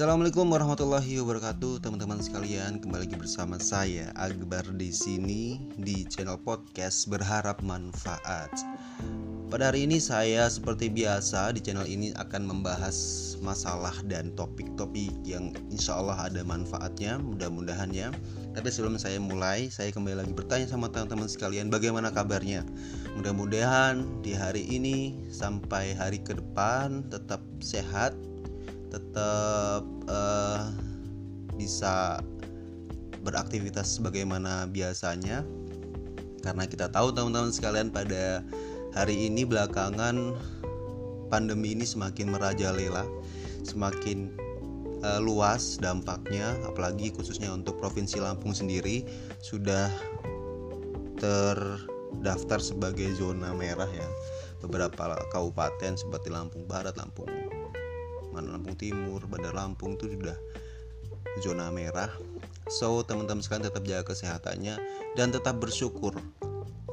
Assalamualaikum warahmatullahi wabarakatuh, teman-teman sekalian. Kembali lagi bersama saya Akbar di sini di channel podcast Berharap Manfaat. Pada hari ini saya seperti biasa di channel ini akan membahas masalah dan topik-topik yang insya Allah ada manfaatnya, mudah-mudahan ya. Tapi sebelum saya mulai, saya kembali lagi bertanya sama teman-teman sekalian bagaimana kabarnya. Mudah-mudahan di hari ini sampai hari ke depan tetap sehat, tetap uh, bisa beraktivitas sebagaimana biasanya. Karena kita tahu teman-teman sekalian pada hari ini belakangan pandemi ini semakin merajalela semakin uh, luas dampaknya apalagi khususnya untuk provinsi Lampung sendiri sudah terdaftar sebagai zona merah ya. Beberapa kabupaten seperti Lampung Barat, Lampung mana Lampung Timur, Bandar Lampung itu sudah zona merah. So teman-teman sekalian tetap jaga kesehatannya dan tetap bersyukur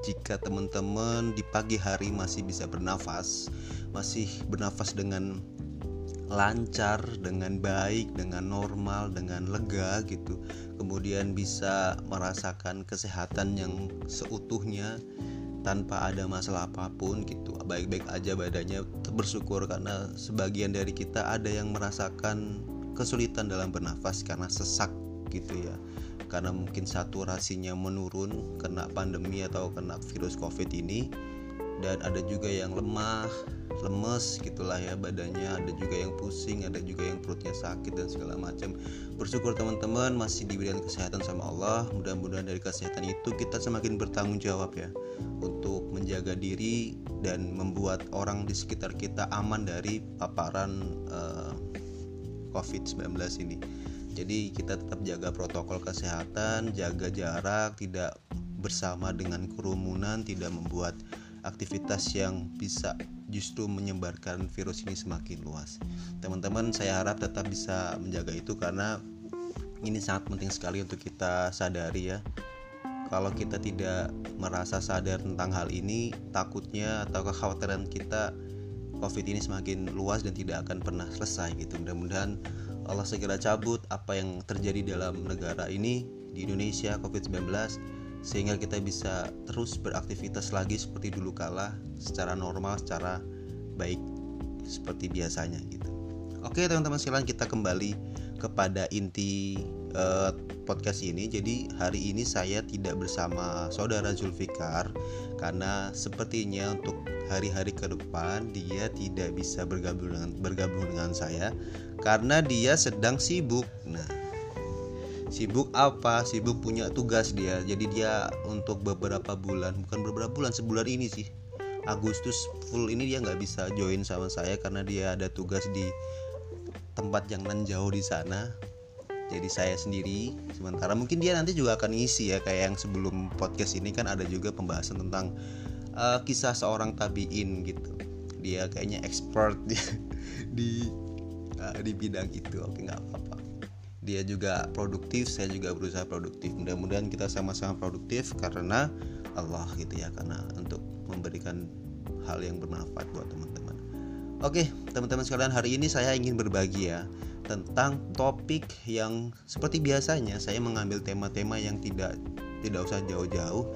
jika teman-teman di pagi hari masih bisa bernafas, masih bernafas dengan lancar, dengan baik, dengan normal, dengan lega gitu. Kemudian bisa merasakan kesehatan yang seutuhnya tanpa ada masalah apa pun gitu. Baik-baik aja badannya bersyukur karena sebagian dari kita ada yang merasakan kesulitan dalam bernafas karena sesak gitu ya. Karena mungkin saturasinya menurun kena pandemi atau kena virus covid ini. Dan ada juga yang lemah lemes gitulah ya badannya ada juga yang pusing ada juga yang perutnya sakit dan segala macam. Bersyukur teman-teman masih diberikan kesehatan sama Allah. Mudah-mudahan dari kesehatan itu kita semakin bertanggung jawab ya untuk menjaga diri dan membuat orang di sekitar kita aman dari paparan uh, eh, COVID-19 ini. Jadi kita tetap jaga protokol kesehatan jaga jarak tidak bersama dengan kerumunan tidak membuat aktivitas yang bisa justru menyebarkan virus ini semakin luas. Teman-teman, saya harap tetap bisa menjaga itu karena ini sangat penting sekali untuk kita sadari ya. Kalau kita tidak merasa sadar tentang hal ini, takutnya atau kekhawatiran kita COVID ini semakin luas dan tidak akan pernah selesai gitu. Mudah-mudahan Allah segera cabut apa yang terjadi dalam negara ini di Indonesia COVID-19 sehingga kita bisa terus beraktivitas lagi seperti dulu kala secara normal secara baik seperti biasanya gitu. Oke teman-teman sekalian kita kembali kepada inti uh, podcast ini. Jadi hari ini saya tidak bersama saudara Zulfikar karena sepertinya untuk hari-hari ke depan dia tidak bisa bergabung dengan bergabung dengan saya karena dia sedang sibuk. Nah, sibuk apa? Sibuk punya tugas dia. Jadi dia untuk beberapa bulan bukan beberapa bulan sebulan ini sih. Agustus full ini dia nggak bisa join sama saya karena dia ada tugas di tempat yang nan jauh di sana. Jadi saya sendiri sementara mungkin dia nanti juga akan ngisi ya kayak yang sebelum podcast ini kan ada juga pembahasan tentang uh, kisah seorang tabiin gitu. Dia kayaknya expert di di, uh, di bidang itu. Oke nggak apa-apa dia juga produktif saya juga berusaha produktif. Mudah-mudahan kita sama-sama produktif karena Allah gitu ya karena untuk memberikan hal yang bermanfaat buat teman-teman. Oke teman-teman sekalian hari ini saya ingin berbagi ya tentang topik yang seperti biasanya saya mengambil tema-tema yang tidak tidak usah jauh-jauh.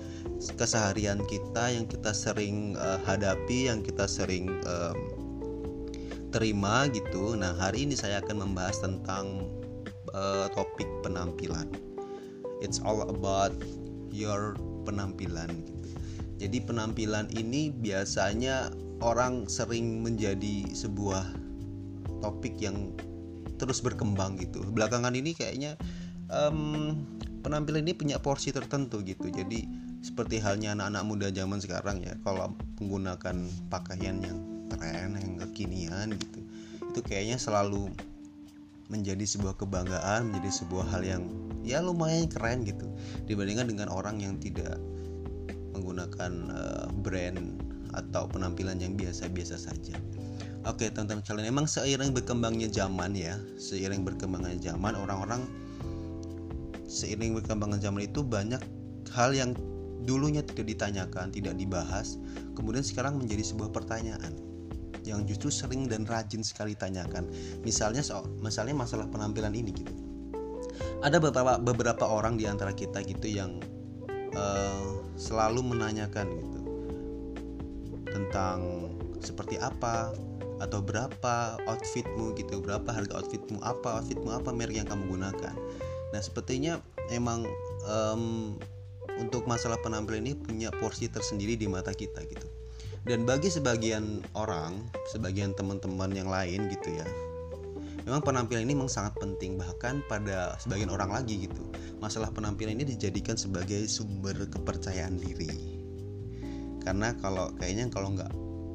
Keseharian kita yang kita sering uh, hadapi yang kita sering uh, terima gitu. Nah hari ini saya akan membahas tentang uh, topik penampilan. It's all about your penampilan gitu. Jadi penampilan ini biasanya orang sering menjadi sebuah topik yang terus berkembang gitu. Belakangan ini kayaknya um, penampilan ini punya porsi tertentu gitu. Jadi seperti halnya anak-anak muda zaman sekarang ya, kalau menggunakan pakaian yang tren, yang kekinian gitu, itu kayaknya selalu menjadi sebuah kebanggaan menjadi sebuah hal yang ya lumayan keren gitu dibandingkan dengan orang yang tidak menggunakan uh, brand atau penampilan yang biasa-biasa saja. Oke teman-teman kalian emang seiring berkembangnya zaman ya seiring berkembangnya zaman orang-orang seiring berkembangnya zaman itu banyak hal yang dulunya tidak ditanyakan tidak dibahas kemudian sekarang menjadi sebuah pertanyaan yang justru sering dan rajin sekali tanyakan misalnya soal misalnya masalah penampilan ini gitu. Ada beberapa beberapa orang di antara kita gitu yang uh, selalu menanyakan gitu. Tentang seperti apa atau berapa outfitmu gitu berapa harga outfitmu apa outfitmu apa merek yang kamu gunakan. Nah sepertinya emang um, untuk masalah penampilan ini punya porsi tersendiri di mata kita gitu dan bagi sebagian orang sebagian teman-teman yang lain gitu ya memang penampilan ini memang sangat penting bahkan pada sebagian orang lagi gitu. Masalah penampilan ini dijadikan sebagai sumber kepercayaan diri. Karena kalau kayaknya kalau nggak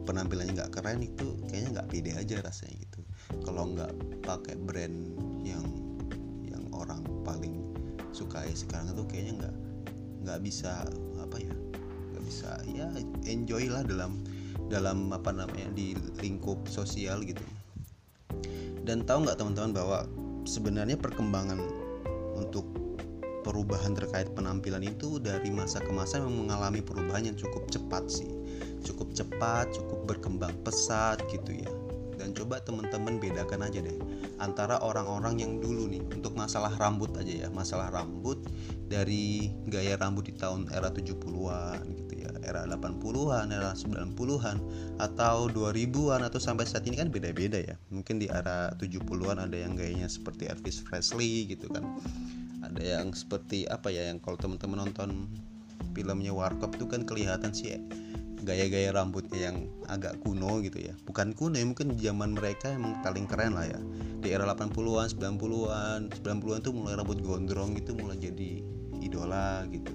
penampilannya nggak keren itu kayaknya nggak pede aja rasanya gitu. Kalau nggak pakai brand yang yang orang paling sukai sekarang itu kayaknya nggak nggak bisa bisa ya enjoy lah dalam dalam apa namanya di lingkup sosial gitu. Dan tahu nggak teman-teman bahwa sebenarnya perkembangan untuk perubahan terkait penampilan itu dari masa ke masa memang mengalami perubahan yang cukup cepat sih. Cukup cepat cukup berkembang pesat gitu ya dan coba teman-teman bedakan aja deh antara orang-orang yang dulu nih untuk masalah rambut aja ya. Masalah rambut dari gaya rambut di tahun era 70-an gitu ya. Era 80-an era 90-an atau 2000-an atau sampai saat ini kan beda-beda ya. Mungkin di era 70-an ada yang gayanya seperti Elvis Presley gitu kan. Ada yang seperti apa ya yang kalau teman-teman nonton filmnya Warkop itu kan kelihatan sih gaya-gaya rambutnya yang agak kuno gitu ya. Bukan kuno ya mungkin zaman mereka emang paling keren lah ya. Di era 80-an 90-an 90-an tuh mulai rambut gondrong gitu mulai jadi idola gitu.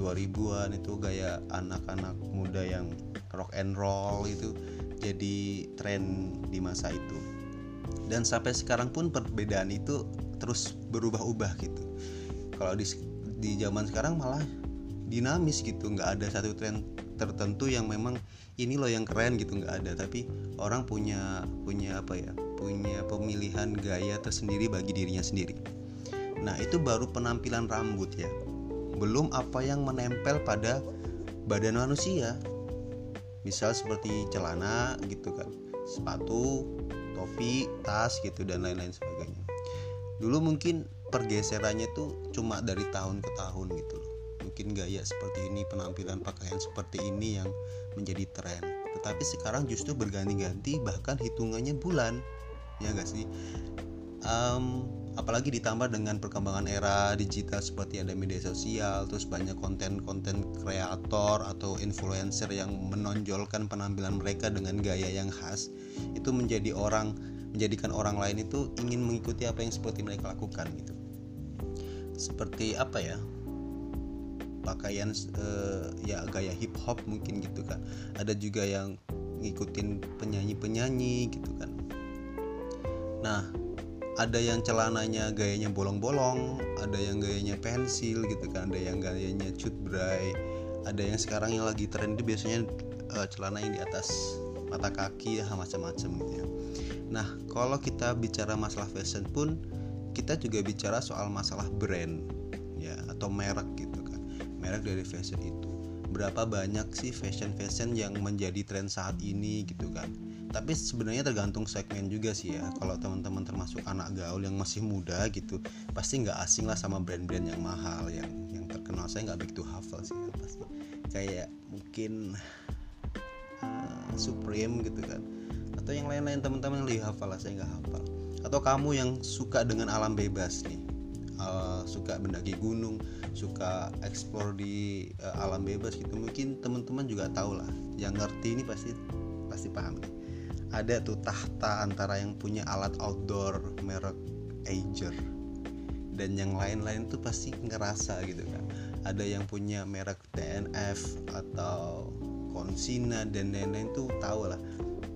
2000-an itu gaya anak-anak muda yang rock and roll itu jadi tren di masa itu. Dan sampai sekarang pun perbedaan itu terus berubah-ubah gitu. Kalau di di zaman sekarang malah dinamis gitu nggak ada satu tren tertentu yang memang ini loh yang keren gitu nggak ada. Tapi orang punya punya apa ya punya pemilihan gaya tersendiri bagi dirinya sendiri. Nah itu baru penampilan rambut ya. Belum apa yang menempel pada badan manusia. Misal seperti celana gitu kan sepatu topi tas gitu dan lain-lain sebagainya. Dulu mungkin pergeserannya tuh cuma dari tahun ke tahun gitu loh mungkin gaya seperti ini penampilan pakaian seperti ini yang menjadi tren. Tetapi sekarang justru berganti-ganti bahkan hitungannya bulan. Ya gak sih? Um, apalagi ditambah dengan perkembangan era digital seperti ada media sosial terus banyak konten-konten kreator atau influencer yang menonjolkan penampilan mereka dengan gaya yang khas itu menjadi orang menjadikan orang lain itu ingin mengikuti apa yang seperti mereka lakukan gitu. Seperti apa ya pakaian uh, ya gaya hip hop mungkin gitu kan. Ada juga yang ngikutin penyanyi-penyanyi gitu kan. Nah ada yang celananya gayanya bolong-bolong ada yang gayanya pensil gitu kan ada yang gayanya cut bray ada yang sekarang yang lagi tren itu biasanya uh, celana yang di atas mata kaki ya macam-macam gitu ya. Nah kalau kita bicara masalah fashion pun kita juga bicara soal masalah brand ya atau merek gitu merek dari fashion itu. Berapa banyak sih fashion fashion yang menjadi tren saat ini gitu kan? Tapi sebenarnya tergantung segmen juga sih ya. Kalau teman-teman termasuk anak gaul yang masih muda gitu pasti nggak asing lah sama brand-brand yang mahal yang yang terkenal. Saya nggak begitu hafal sih ya, pasti. Kayak mungkin uh, Supreme gitu kan. Atau yang lain-lain teman-teman lebih hafal lah saya nggak hafal. Atau kamu yang suka dengan alam bebas nih uh, suka mendaki gunung suka explore di uh, alam bebas gitu. Mungkin teman-teman juga tahu lah. Yang ngerti ini pasti pasti paham nih. Ada tuh tahta antara yang punya alat outdoor merek Ager. Dan yang lain-lain tuh pasti ngerasa gitu kan. Ada yang punya merek TNF atau Konsina dan lain-lain tuh tahu lah.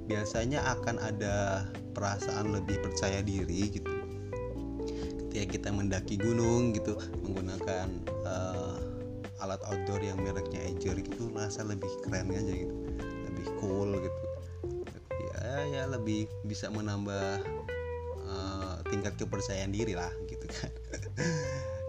Biasanya akan ada perasaan lebih percaya diri gitu ketika kita mendaki gunung gitu menggunakan uh, alat outdoor yang mereknya Ager gitu merasa lebih keren aja gitu lebih cool gitu. Ya ya lebih bisa menambah uh, tingkat kepercayaan diri lah gitu kan.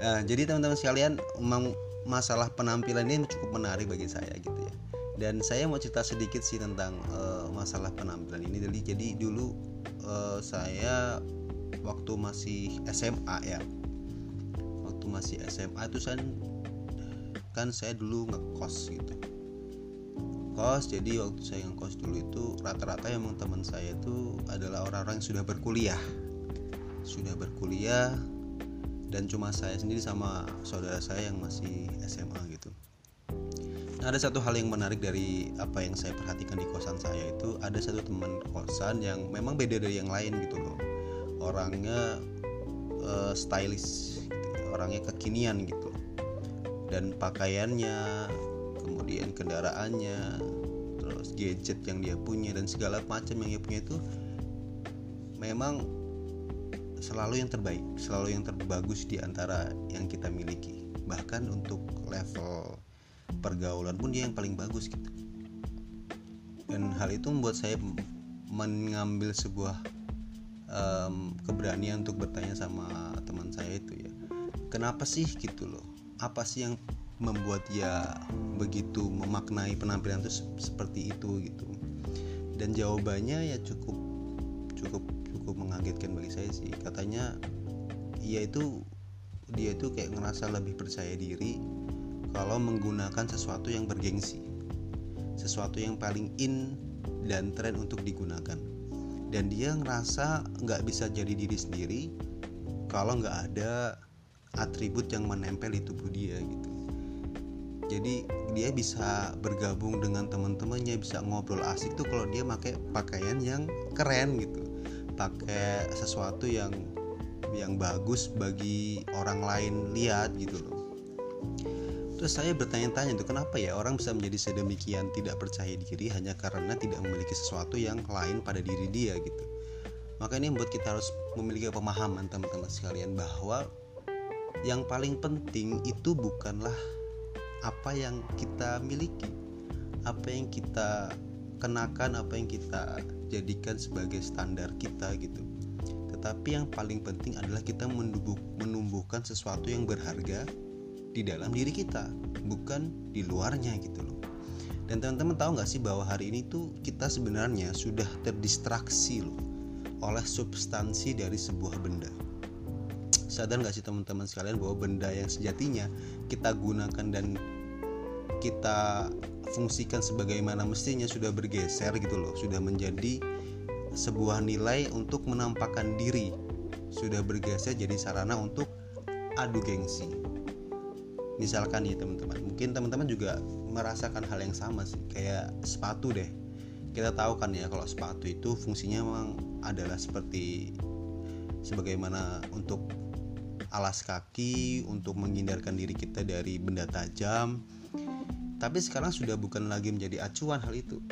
Nah, jadi teman-teman sekalian memang masalah penampilan ini cukup menarik bagi saya gitu ya. Dan saya mau cerita sedikit sih tentang uh, masalah penampilan ini. Jadi jadi dulu uh, saya waktu masih SMA ya. Waktu masih SMA itu kan kan saya dulu ngekos gitu. Kos jadi waktu saya ngekos dulu itu rata-rata emang teman saya itu adalah orang-orang yang sudah berkuliah. Sudah berkuliah dan cuma saya sendiri sama saudara saya yang masih SMA gitu. Nah, ada satu hal yang menarik dari apa yang saya perhatikan di kosan saya itu ada satu teman kosan yang memang beda dari yang lain gitu loh orangnya uh, stylish gitu, orangnya kekinian gitu. Dan pakaiannya kemudian kendaraannya terus gadget yang dia punya dan segala macam yang dia punya itu memang selalu yang terbaik selalu yang terbagus di antara yang kita miliki. Bahkan untuk level pergaulan pun dia yang paling bagus gitu. Dan hal itu membuat saya mengambil sebuah um, keberanian untuk bertanya sama teman saya itu ya. Kenapa sih gitu loh? Apa sih yang membuat dia begitu memaknai penampilan itu seperti itu gitu? Dan jawabannya ya cukup cukup cukup mengagetkan bagi saya sih. Katanya ia itu dia itu kayak ngerasa lebih percaya diri kalau menggunakan sesuatu yang bergengsi sesuatu yang paling in dan tren untuk digunakan dan dia ngerasa nggak bisa jadi diri sendiri kalau nggak ada atribut yang menempel di tubuh dia gitu. Jadi dia bisa bergabung dengan teman-temannya bisa ngobrol asik tuh kalau dia pakai pakaian yang keren gitu. Pakai sesuatu yang yang bagus bagi orang lain lihat gitu loh terus saya bertanya-tanya tuh kenapa ya orang bisa menjadi sedemikian tidak percaya diri hanya karena tidak memiliki sesuatu yang lain pada diri dia gitu maka ini membuat kita harus memiliki pemahaman teman-teman sekalian bahwa yang paling penting itu bukanlah apa yang kita miliki, apa yang kita kenakan, apa yang kita jadikan sebagai standar kita gitu. Tetapi yang paling penting adalah kita menumbuhkan sesuatu yang berharga di dalam diri kita, bukan di luarnya gitu loh. Dan teman-teman tahu nggak sih bahwa hari ini tuh kita sebenarnya sudah terdistraksi loh oleh substansi dari sebuah benda sadar nggak sih teman-teman sekalian bahwa benda yang sejatinya kita gunakan dan kita fungsikan sebagaimana mestinya sudah bergeser gitu loh sudah menjadi sebuah nilai untuk menampakkan diri sudah bergeser jadi sarana untuk adu gengsi misalkan ya teman-teman mungkin teman-teman juga merasakan hal yang sama sih kayak sepatu deh kita tahu kan ya kalau sepatu itu fungsinya memang adalah seperti sebagaimana untuk alas kaki untuk menghindarkan diri kita dari benda tajam. Tapi sekarang sudah bukan lagi menjadi acuan hal itu.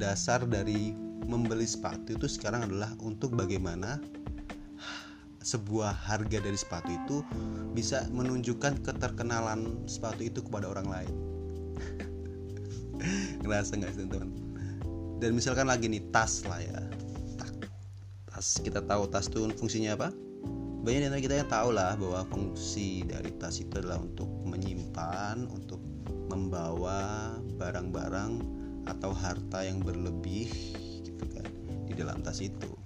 Dasar dari membeli sepatu itu sekarang adalah untuk bagaimana sebuah harga dari sepatu itu bisa menunjukkan keterkenalan sepatu itu kepada orang lain. Ngerasa nggak sih teman? Dan misalkan lagi nih tas lah ya, tas kita tahu tas itu fungsinya apa? banyak dari kita yang tahu lah bahwa fungsi dari tas itu adalah untuk menyimpan, untuk membawa barang-barang atau harta yang berlebih gitu kan di dalam tas itu.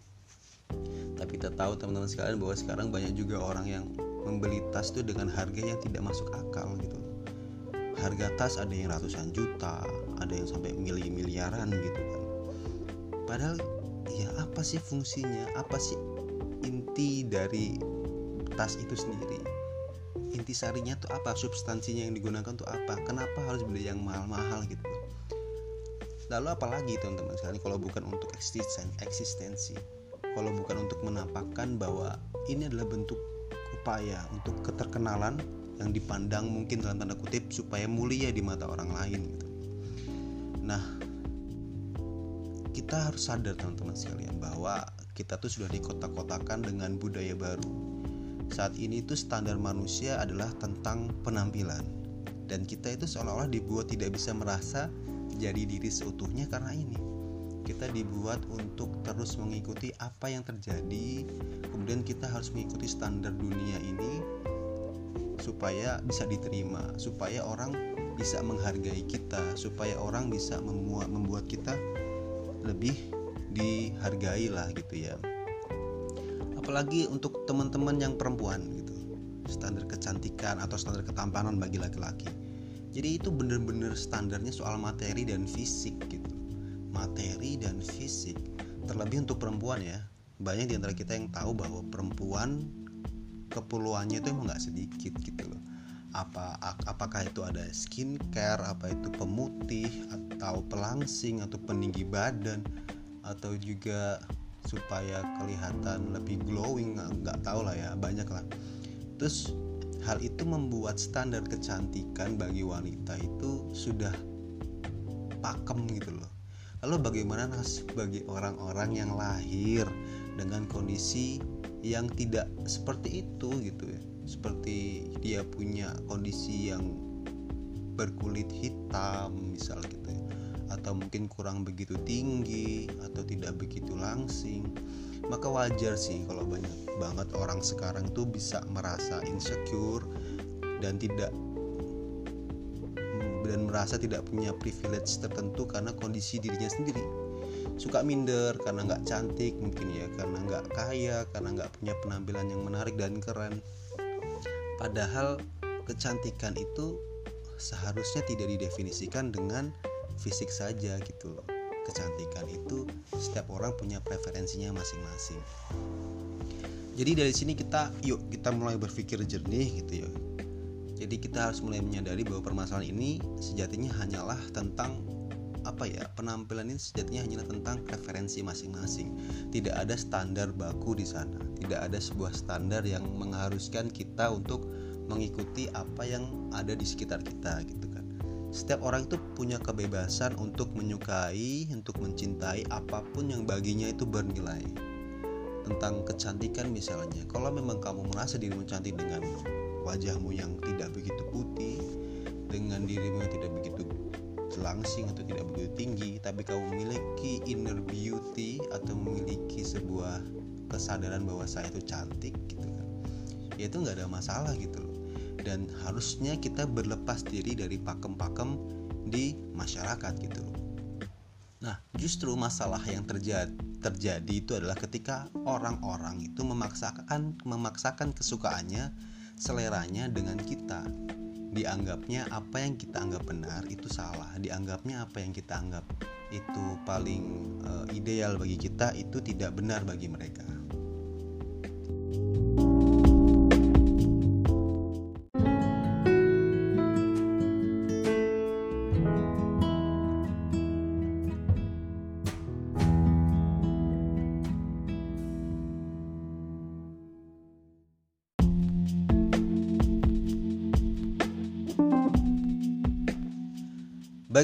Tapi kita tahu teman-teman sekalian bahwa sekarang banyak juga orang yang membeli tas itu dengan harga yang tidak masuk akal gitu. Harga tas ada yang ratusan juta, ada yang sampai miliaran gitu kan. Padahal ya apa sih fungsinya? Apa sih inti dari tas itu sendiri inti sarinya tuh apa substansinya yang digunakan tuh apa kenapa harus beli yang mahal-mahal gitu lalu apalagi teman-teman sekalian kalau bukan untuk eksisten eksistensi kalau bukan untuk menampakkan bahwa ini adalah bentuk upaya untuk keterkenalan yang dipandang mungkin dalam tanda kutip supaya mulia di mata orang lain gitu. Nah, kita harus sadar teman-teman sekalian bahwa kita tuh sudah dikotak-kotakan dengan budaya baru. Saat ini tuh standar manusia adalah tentang penampilan dan kita itu seolah-olah dibuat tidak bisa merasa jadi diri seutuhnya karena ini. Kita dibuat untuk terus mengikuti apa yang terjadi, kemudian kita harus mengikuti standar dunia ini supaya bisa diterima supaya orang bisa menghargai kita supaya orang bisa membuat membuat kita lebih dihargai lah gitu ya. Apalagi untuk teman-teman yang perempuan gitu. Standar kecantikan atau standar ketampanan bagi laki-laki. Jadi itu bener-bener standarnya soal materi dan fisik gitu materi dan fisik terlebih untuk perempuan ya. Banyak di antara kita yang tahu bahwa perempuan keperluannya itu emang nggak sedikit gitu loh. Apa apakah itu ada skincare apa itu pemutih atau pelangsing atau peninggi badan atau juga supaya kelihatan lebih glowing nggak tahu lah ya banyak lah. Terus hal itu membuat standar kecantikan bagi wanita itu sudah pakem gitu loh lalu bagaimana nasib bagi orang-orang yang lahir dengan kondisi yang tidak seperti itu gitu ya? Seperti dia punya kondisi yang berkulit hitam misal gitu ya. Atau mungkin kurang begitu tinggi atau tidak begitu langsing. Maka wajar sih kalau banyak banget orang sekarang tuh bisa merasa insecure dan tidak dan merasa tidak punya privilege tertentu karena kondisi dirinya sendiri. Suka minder karena nggak cantik mungkin ya karena nggak kaya karena nggak punya penampilan yang menarik dan keren. Padahal kecantikan itu seharusnya tidak didefinisikan dengan fisik saja gitu loh. Kecantikan itu setiap orang punya preferensinya masing-masing. Jadi dari sini kita yuk kita mulai berpikir jernih gitu ya jadi kita harus mulai menyadari bahwa permasalahan ini sejatinya hanyalah tentang apa ya penampilan ini sejatinya hanya tentang preferensi masing-masing. Tidak ada standar baku di sana. Tidak ada sebuah standar yang mengharuskan kita untuk mengikuti apa yang ada di sekitar kita gitu kan. Setiap orang itu punya kebebasan untuk menyukai untuk mencintai apa pun yang baginya itu bernilai. Tentang kecantikan misalnya. Kalau memang kamu merasa dirimu cantik dengan wajahmu yang tidak begitu putih dengan dirimu yang tidak begitu langsing atau tidak begitu tinggi tapi kamu memiliki inner beauty atau memiliki sebuah kesadaran bahwa saya itu cantik gitu kan. Ya itu nggak ada masalah gitu loh. Dan harusnya kita berlepas diri dari pakem-pakem di masyarakat gitu loh. Nah justru masalah yang terjadi terjadi itu adalah ketika orang-orang itu memaksakan memaksakan kesukaannya seleranya dengan kita. Dianggapnya apa yang kita anggap benar itu salah. Dianggapnya apa yang kita anggap itu paling uh, ideal bagi kita itu tidak benar bagi mereka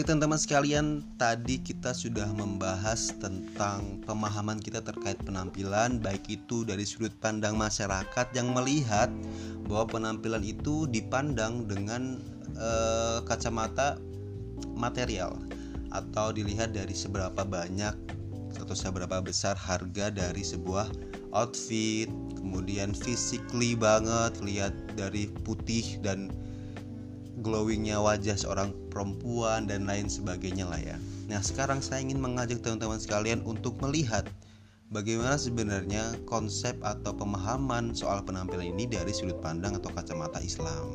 Baik teman-teman sekalian, tadi kita sudah membahas tentang pemahaman kita terkait penampilan baik itu dari sudut pandang masyarakat yang melihat bahwa penampilan itu dipandang dengan e, kacamata material atau dilihat dari seberapa banyak atau seberapa besar harga dari sebuah outfit, kemudian physically banget lihat dari putih dan glowingnya wajah seorang perempuan dan lain sebagainya lah ya. Nah sekarang saya ingin mengajak teman-teman sekalian untuk melihat bagaimana sebenarnya konsep atau pemahaman soal penampilan ini dari sudut pandang atau kacamata Islam.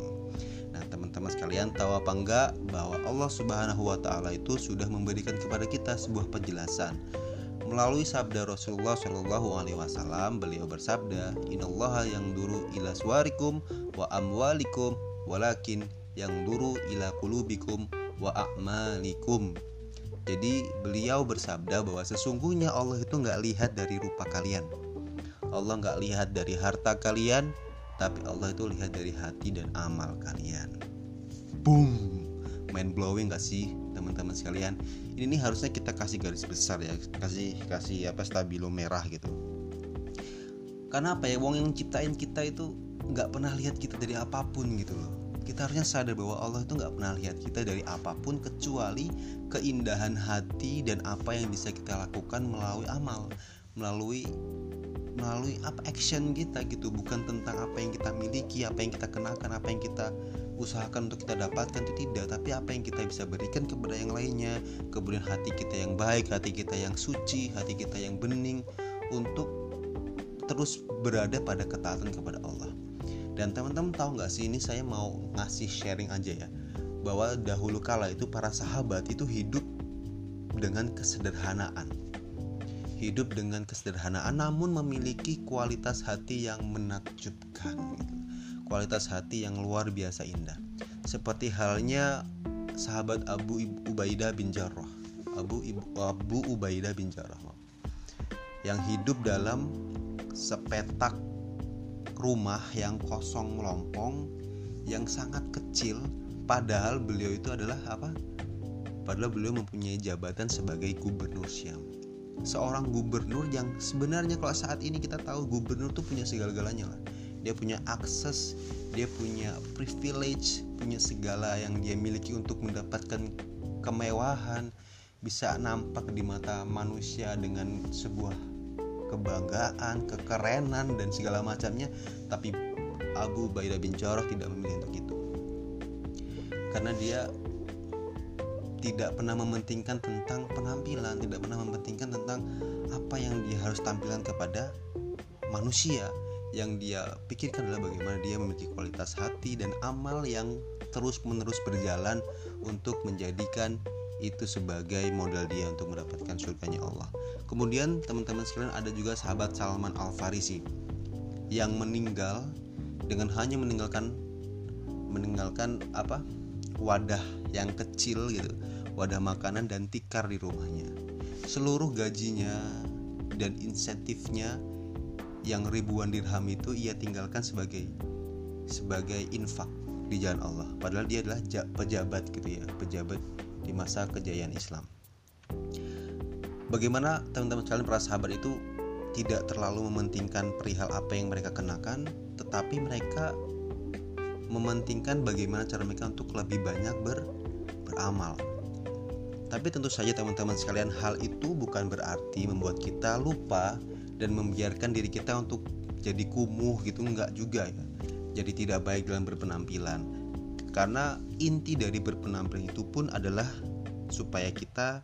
Nah teman-teman sekalian tahu apa enggak bahwa Allah Subhanahu Wa Taala itu sudah memberikan kepada kita sebuah penjelasan melalui sabda Rasulullah Shallallahu Alaihi Wasallam beliau bersabda Innallaha yang duru ila suarikum wa amwalikum walakin yang duru ila kulubikum wa a'malikum. Jadi beliau bersabda bahwa sesungguhnya Allah itu nggak lihat dari rupa kalian. Allah nggak lihat dari harta kalian tapi Allah itu lihat dari hati dan amal kalian. Boom! Mind blowing gak sih teman-teman sekalian? Ini nih harusnya kita kasih garis besar ya kasih kasih apa stabilo merah gitu. Karena apa ya wong yang ciptain kita itu nggak pernah lihat kita dari apa pun gitu loh kita harusnya sadar bahwa Allah itu nggak pernah lihat kita dari apa pun kecuali keindahan hati dan apa yang bisa kita lakukan melalui amal melalui melalui apa action kita gitu. Bukan tentang apa yang kita miliki apa yang kita kenakan apa yang kita usahakan untuk kita dapatkan itu tidak. Tapi apa yang kita bisa berikan kepada yang lainnya. Kemudian hati kita yang baik hati kita yang suci hati kita yang bening untuk terus berada pada ketaatan kepada Allah dan teman-teman tahu nggak sih ini saya mau ngasih sharing aja ya. Bahwa dahulu kala itu para sahabat itu hidup dengan kesederhanaan. Hidup dengan kesederhanaan namun memiliki kualitas hati yang menakjubkan. Kualitas hati yang luar biasa indah. Seperti halnya sahabat Abu Ubaidah bin Jarrah, Abu Abu Ubaidah bin Jarrah. Yang hidup dalam sepetak rumah yang kosong melompong yang sangat kecil padahal beliau itu adalah apa? Padahal beliau mempunyai jabatan sebagai gubernur Syam. Seorang gubernur yang sebenarnya kalau saat ini kita tahu gubernur tuh punya segala-galanya lah dia punya akses dia punya privilege punya segala yang dia miliki untuk mendapatkan kemewahan bisa nampak di mata manusia dengan sebuah kebanggaan, kekerenan dan segala macamnya. Tapi Abu Baidah bin Jarrah tidak memilih untuk itu. Karena dia tidak pernah mementingkan tentang penampilan tidak pernah mementingkan tentang apa yang dia harus tampilkan kepada manusia. Yang dia pikirkan adalah bagaimana dia memiliki kualitas hati dan amal yang terus-menerus berjalan untuk menjadikan itu sebagai modal dia untuk mendapatkan surganya Allah. Kemudian teman-teman sekalian ada juga sahabat Salman Al Farisi yang meninggal dengan hanya meninggalkan meninggalkan apa wadah yang kecil gitu, wadah makanan dan tikar di rumahnya. Seluruh gajinya dan insentifnya yang ribuan dirham itu ia tinggalkan sebagai sebagai infak di jalan Allah padahal dia adalah pejabat gitu ya pejabat di masa kejayaan Islam. Bagaimana teman-teman sekalian para sahabat itu tidak terlalu mementingkan perihal apa yang mereka kenakan tetapi mereka mementingkan bagaimana cara mereka untuk lebih banyak ber, beramal. Tapi tentu saja teman-teman sekalian hal itu bukan berarti membuat kita lupa dan membiarkan diri kita untuk jadi kumuh gitu enggak juga ya. Jadi tidak baik dalam berpenampilan karena inti dari berpenampilan itu pun adalah supaya kita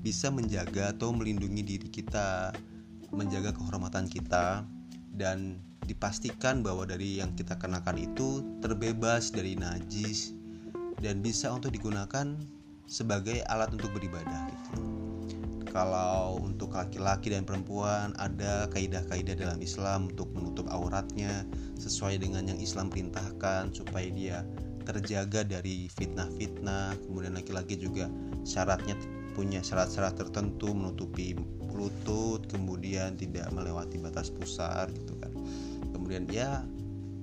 bisa menjaga atau melindungi diri kita menjaga kehormatan kita dan dipastikan bahwa dari yang kita kenakan itu terbebas dari najis dan bisa untuk digunakan sebagai alat untuk beribadah gitu. Kalau untuk laki-laki dan perempuan ada kaidah-kaidah dalam Islam untuk menutup auratnya sesuai dengan yang Islam perintahkan supaya dia terjaga dari fitnah-fitnah kemudian laki-laki juga syaratnya punya syarat-syarat tertentu menutupi lutut kemudian tidak melewati batas pusar gitu kan. Kemudian ya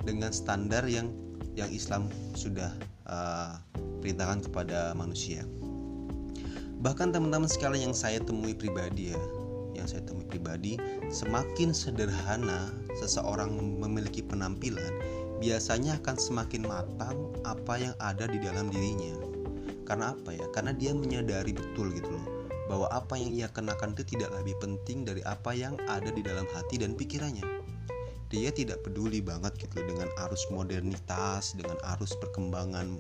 dengan standar yang yang Islam sudah uh, perintahkan kepada manusia. Bahkan teman-teman sekalian yang saya temui pribadi ya yang saya temui pribadi semakin sederhana seseorang memiliki penampilan biasanya akan semakin matang apa yang ada di dalam dirinya. Karena apa ya? Karena dia menyadari betul gitu loh bahwa apa yang ia kenakan itu tidak lebih penting dari apa yang ada di dalam hati dan pikirannya. Dia tidak peduli banget gitu dengan arus modernitas dengan arus perkembangan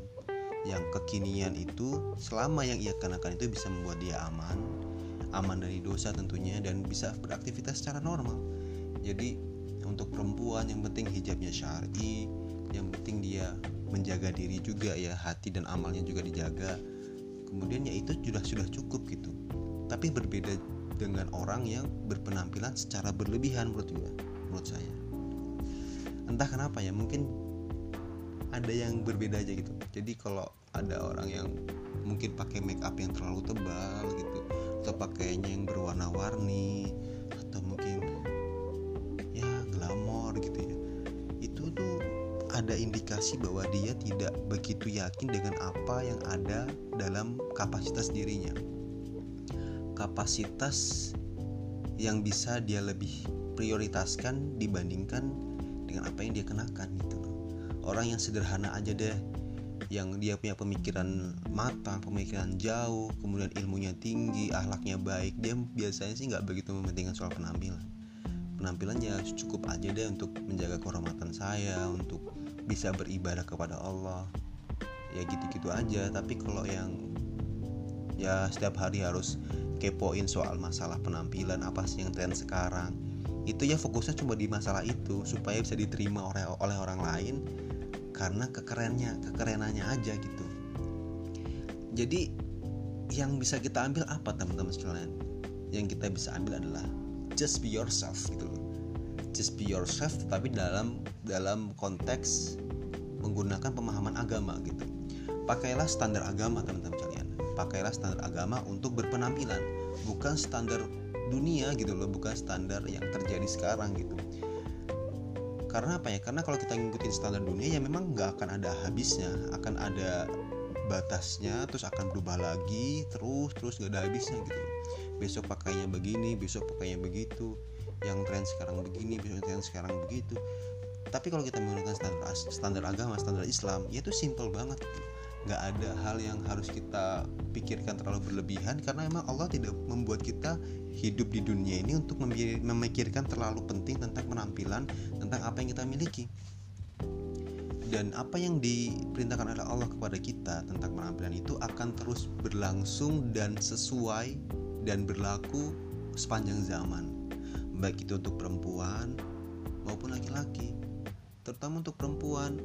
yang kekinian itu. Selama yang ia kenakan itu bisa membuat dia aman aman dari dosa tentunya dan bisa beraktivitas secara normal. Jadi untuk perempuan yang penting hijabnya syari yang penting dia menjaga diri juga ya hati dan amalnya juga dijaga. Kemudian ya itu sudah sudah cukup gitu. Tapi berbeda dengan orang yang berpenampilan secara berlebihan menurut gue menurut saya. Entah kenapa ya mungkin ada yang berbeda aja gitu. Jadi kalau ada orang yang mungkin pakai make up yang terlalu tebal gitu atau pakaiannya yang berwarna-warni atau mungkin ada indikasi bahwa dia tidak begitu yakin dengan apa yang ada dalam kapasitas dirinya kapasitas yang bisa dia lebih prioritaskan dibandingkan dengan apa yang dia kenakan gitu orang yang sederhana aja deh yang dia punya pemikiran matang, pemikiran jauh, kemudian ilmunya tinggi, ahlaknya baik, dia biasanya sih nggak begitu mementingkan soal penampilan. penampilan ya cukup aja deh untuk menjaga kehormatan saya untuk bisa beribadah kepada Allah. Ya gitu-gitu aja. Tapi kalau yang ya setiap hari harus kepoin soal masalah penampilan apa sih yang tren sekarang. Itu ya fokusnya cuma di masalah itu supaya bisa diterima oleh oleh orang lain karena kekerennya kekerenannya aja gitu. Jadi yang bisa kita ambil apa teman-teman sekalian? Yang kita bisa ambil adalah just be yourself gitu loh just be yourself tapi dalam dalam konteks menggunakan pemahaman agama gitu. Pakailah standar agama teman-teman sekalian. Pakailah standar agama untuk berpenampilan bukan standar dunia gitu loh bukan standar yang terjadi sekarang gitu. Karena apa ya? Karena kalau kita ngikutin standar dunia ya memang nggak akan ada habisnya akan ada batasnya terus akan berubah lagi terus terus nggak ada habisnya gitu. Besok pakainya begini besok pakainya begitu yang tren sekarang begini besok tren sekarang begitu. Tapi kalau kita menggunakan standar standar agama standar Islam ya itu simple banget. Nggak ada hal yang harus kita pikirkan terlalu berlebihan karena memang Allah tidak membuat kita hidup di dunia ini untuk memikirkan terlalu penting tentang penampilan tentang apa yang kita miliki. Dan apa yang diperintahkan oleh Allah kepada kita tentang penampilan itu akan terus berlangsung dan sesuai dan berlaku sepanjang zaman baik itu untuk perempuan maupun laki-laki terutama untuk perempuan.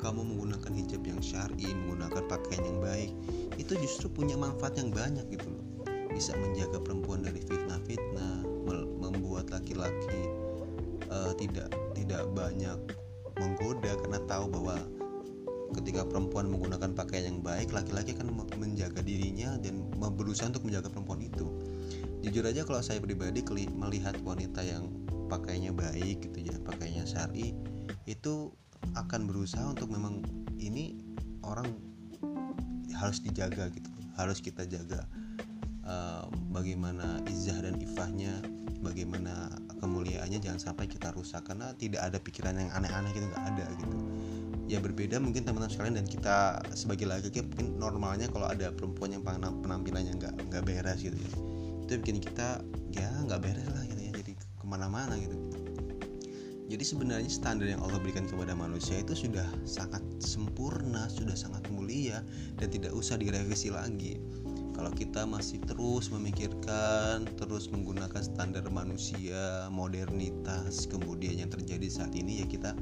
Kamu menggunakan hijab yang syar'i menggunakan pakaian yang baik itu justru punya manfaat yang banyak gitu loh. Bisa menjaga perempuan dari fitnah-fitnah membuat laki-laki uh, tidak tidak banyak menggoda karena tahu bahwa ketika perempuan menggunakan pakaian yang baik laki-laki akan menjaga dirinya dan berusaha untuk menjaga perempuan itu jujur aja kalau saya pribadi melihat wanita yang pakainya baik gitu ya pakainya syari itu akan berusaha untuk memang ini orang harus dijaga gitu harus kita jaga uh, bagaimana izah dan ifahnya bagaimana kemuliaannya jangan sampai kita rusak karena tidak ada pikiran yang aneh-aneh gitu nggak ada gitu. Ya berbeda mungkin teman-teman sekalian dan kita sebagai laki-laki mungkin normalnya kalau ada perempuan yang penampilannya nggak nggak beres gitu ya itu bikin kita ya nggak beres lah gitu ya jadi ke mana-mana gitu jadi sebenarnya standar yang Allah berikan kepada manusia itu sudah sangat sempurna, sudah sangat mulia dan tidak usah direvisi lagi. Kalau kita masih terus memikirkan, terus menggunakan standar manusia, modernitas, kemudian yang terjadi saat ini ya kita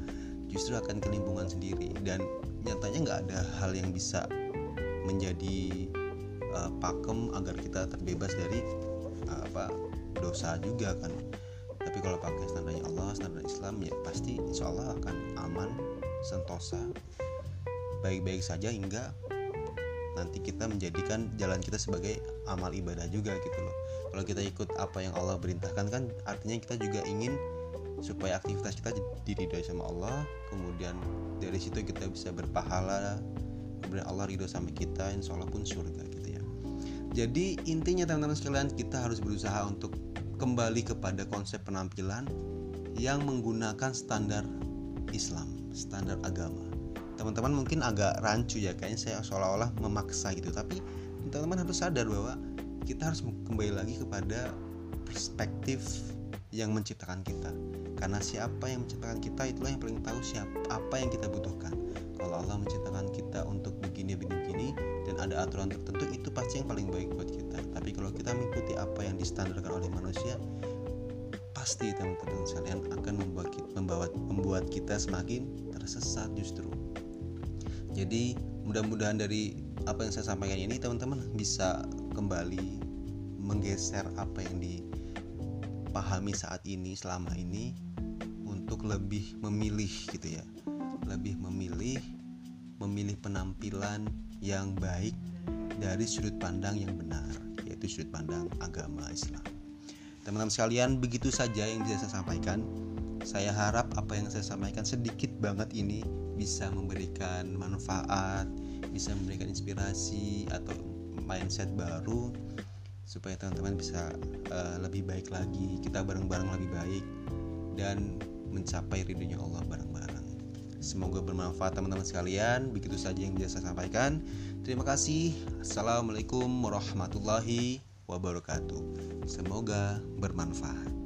justru akan kelimpungan sendiri dan nyatanya nggak ada hal yang bisa menjadi uh, pakem agar kita terbebas dari apa dosa juga kan. Tapi kalau pakai standarnya Allah standar Islam ya pasti insya Allah akan aman sentosa. Baik-baik saja hingga nanti kita menjadikan jalan kita sebagai amal ibadah juga gitu loh. Kalau kita ikut apa yang Allah perintahkan kan artinya kita juga ingin supaya aktivitas kita diridhoi sama Allah. Kemudian dari situ kita bisa berpahala. Kemudian Allah ridho sama kita insya Allah pun surga gitu jadi intinya teman-teman sekalian kita harus berusaha untuk kembali kepada konsep penampilan yang menggunakan standar Islam, standar agama. Teman-teman mungkin agak rancu ya, kayaknya saya seolah-olah memaksa gitu, tapi teman-teman harus sadar bahwa kita harus kembali lagi kepada perspektif yang menciptakan kita. Karena siapa yang menciptakan kita itulah yang paling tahu siapa apa yang kita butuhkan. Kalau Allah menciptakan kita untuk begini begini dan ada aturan tertentu itu pasti yang paling baik buat kita. Tapi kalau kita mengikuti apa yang distandarkan oleh manusia, pasti teman-teman sekalian akan membuat membawa, membuat kita semakin tersesat justru. Jadi mudah-mudahan dari apa yang saya sampaikan ini teman-teman bisa kembali menggeser apa yang dipahami saat ini selama ini untuk lebih memilih gitu ya lebih memilih memilih penampilan yang baik dari sudut pandang yang benar yaitu sudut pandang agama Islam. Teman-teman sekalian begitu saja yang bisa saya sampaikan. Saya harap apa yang saya sampaikan sedikit banget ini bisa memberikan manfaat bisa memberikan inspirasi atau mindset baru supaya teman-teman bisa uh, lebih baik lagi kita bareng-bareng lebih baik dan mencapai ridhonya Allah bareng-bareng semoga bermanfaat teman-teman sekalian. Begitu saja yang bisa saya sampaikan. Terima kasih. Assalamualaikum warahmatullahi wabarakatuh. Semoga bermanfaat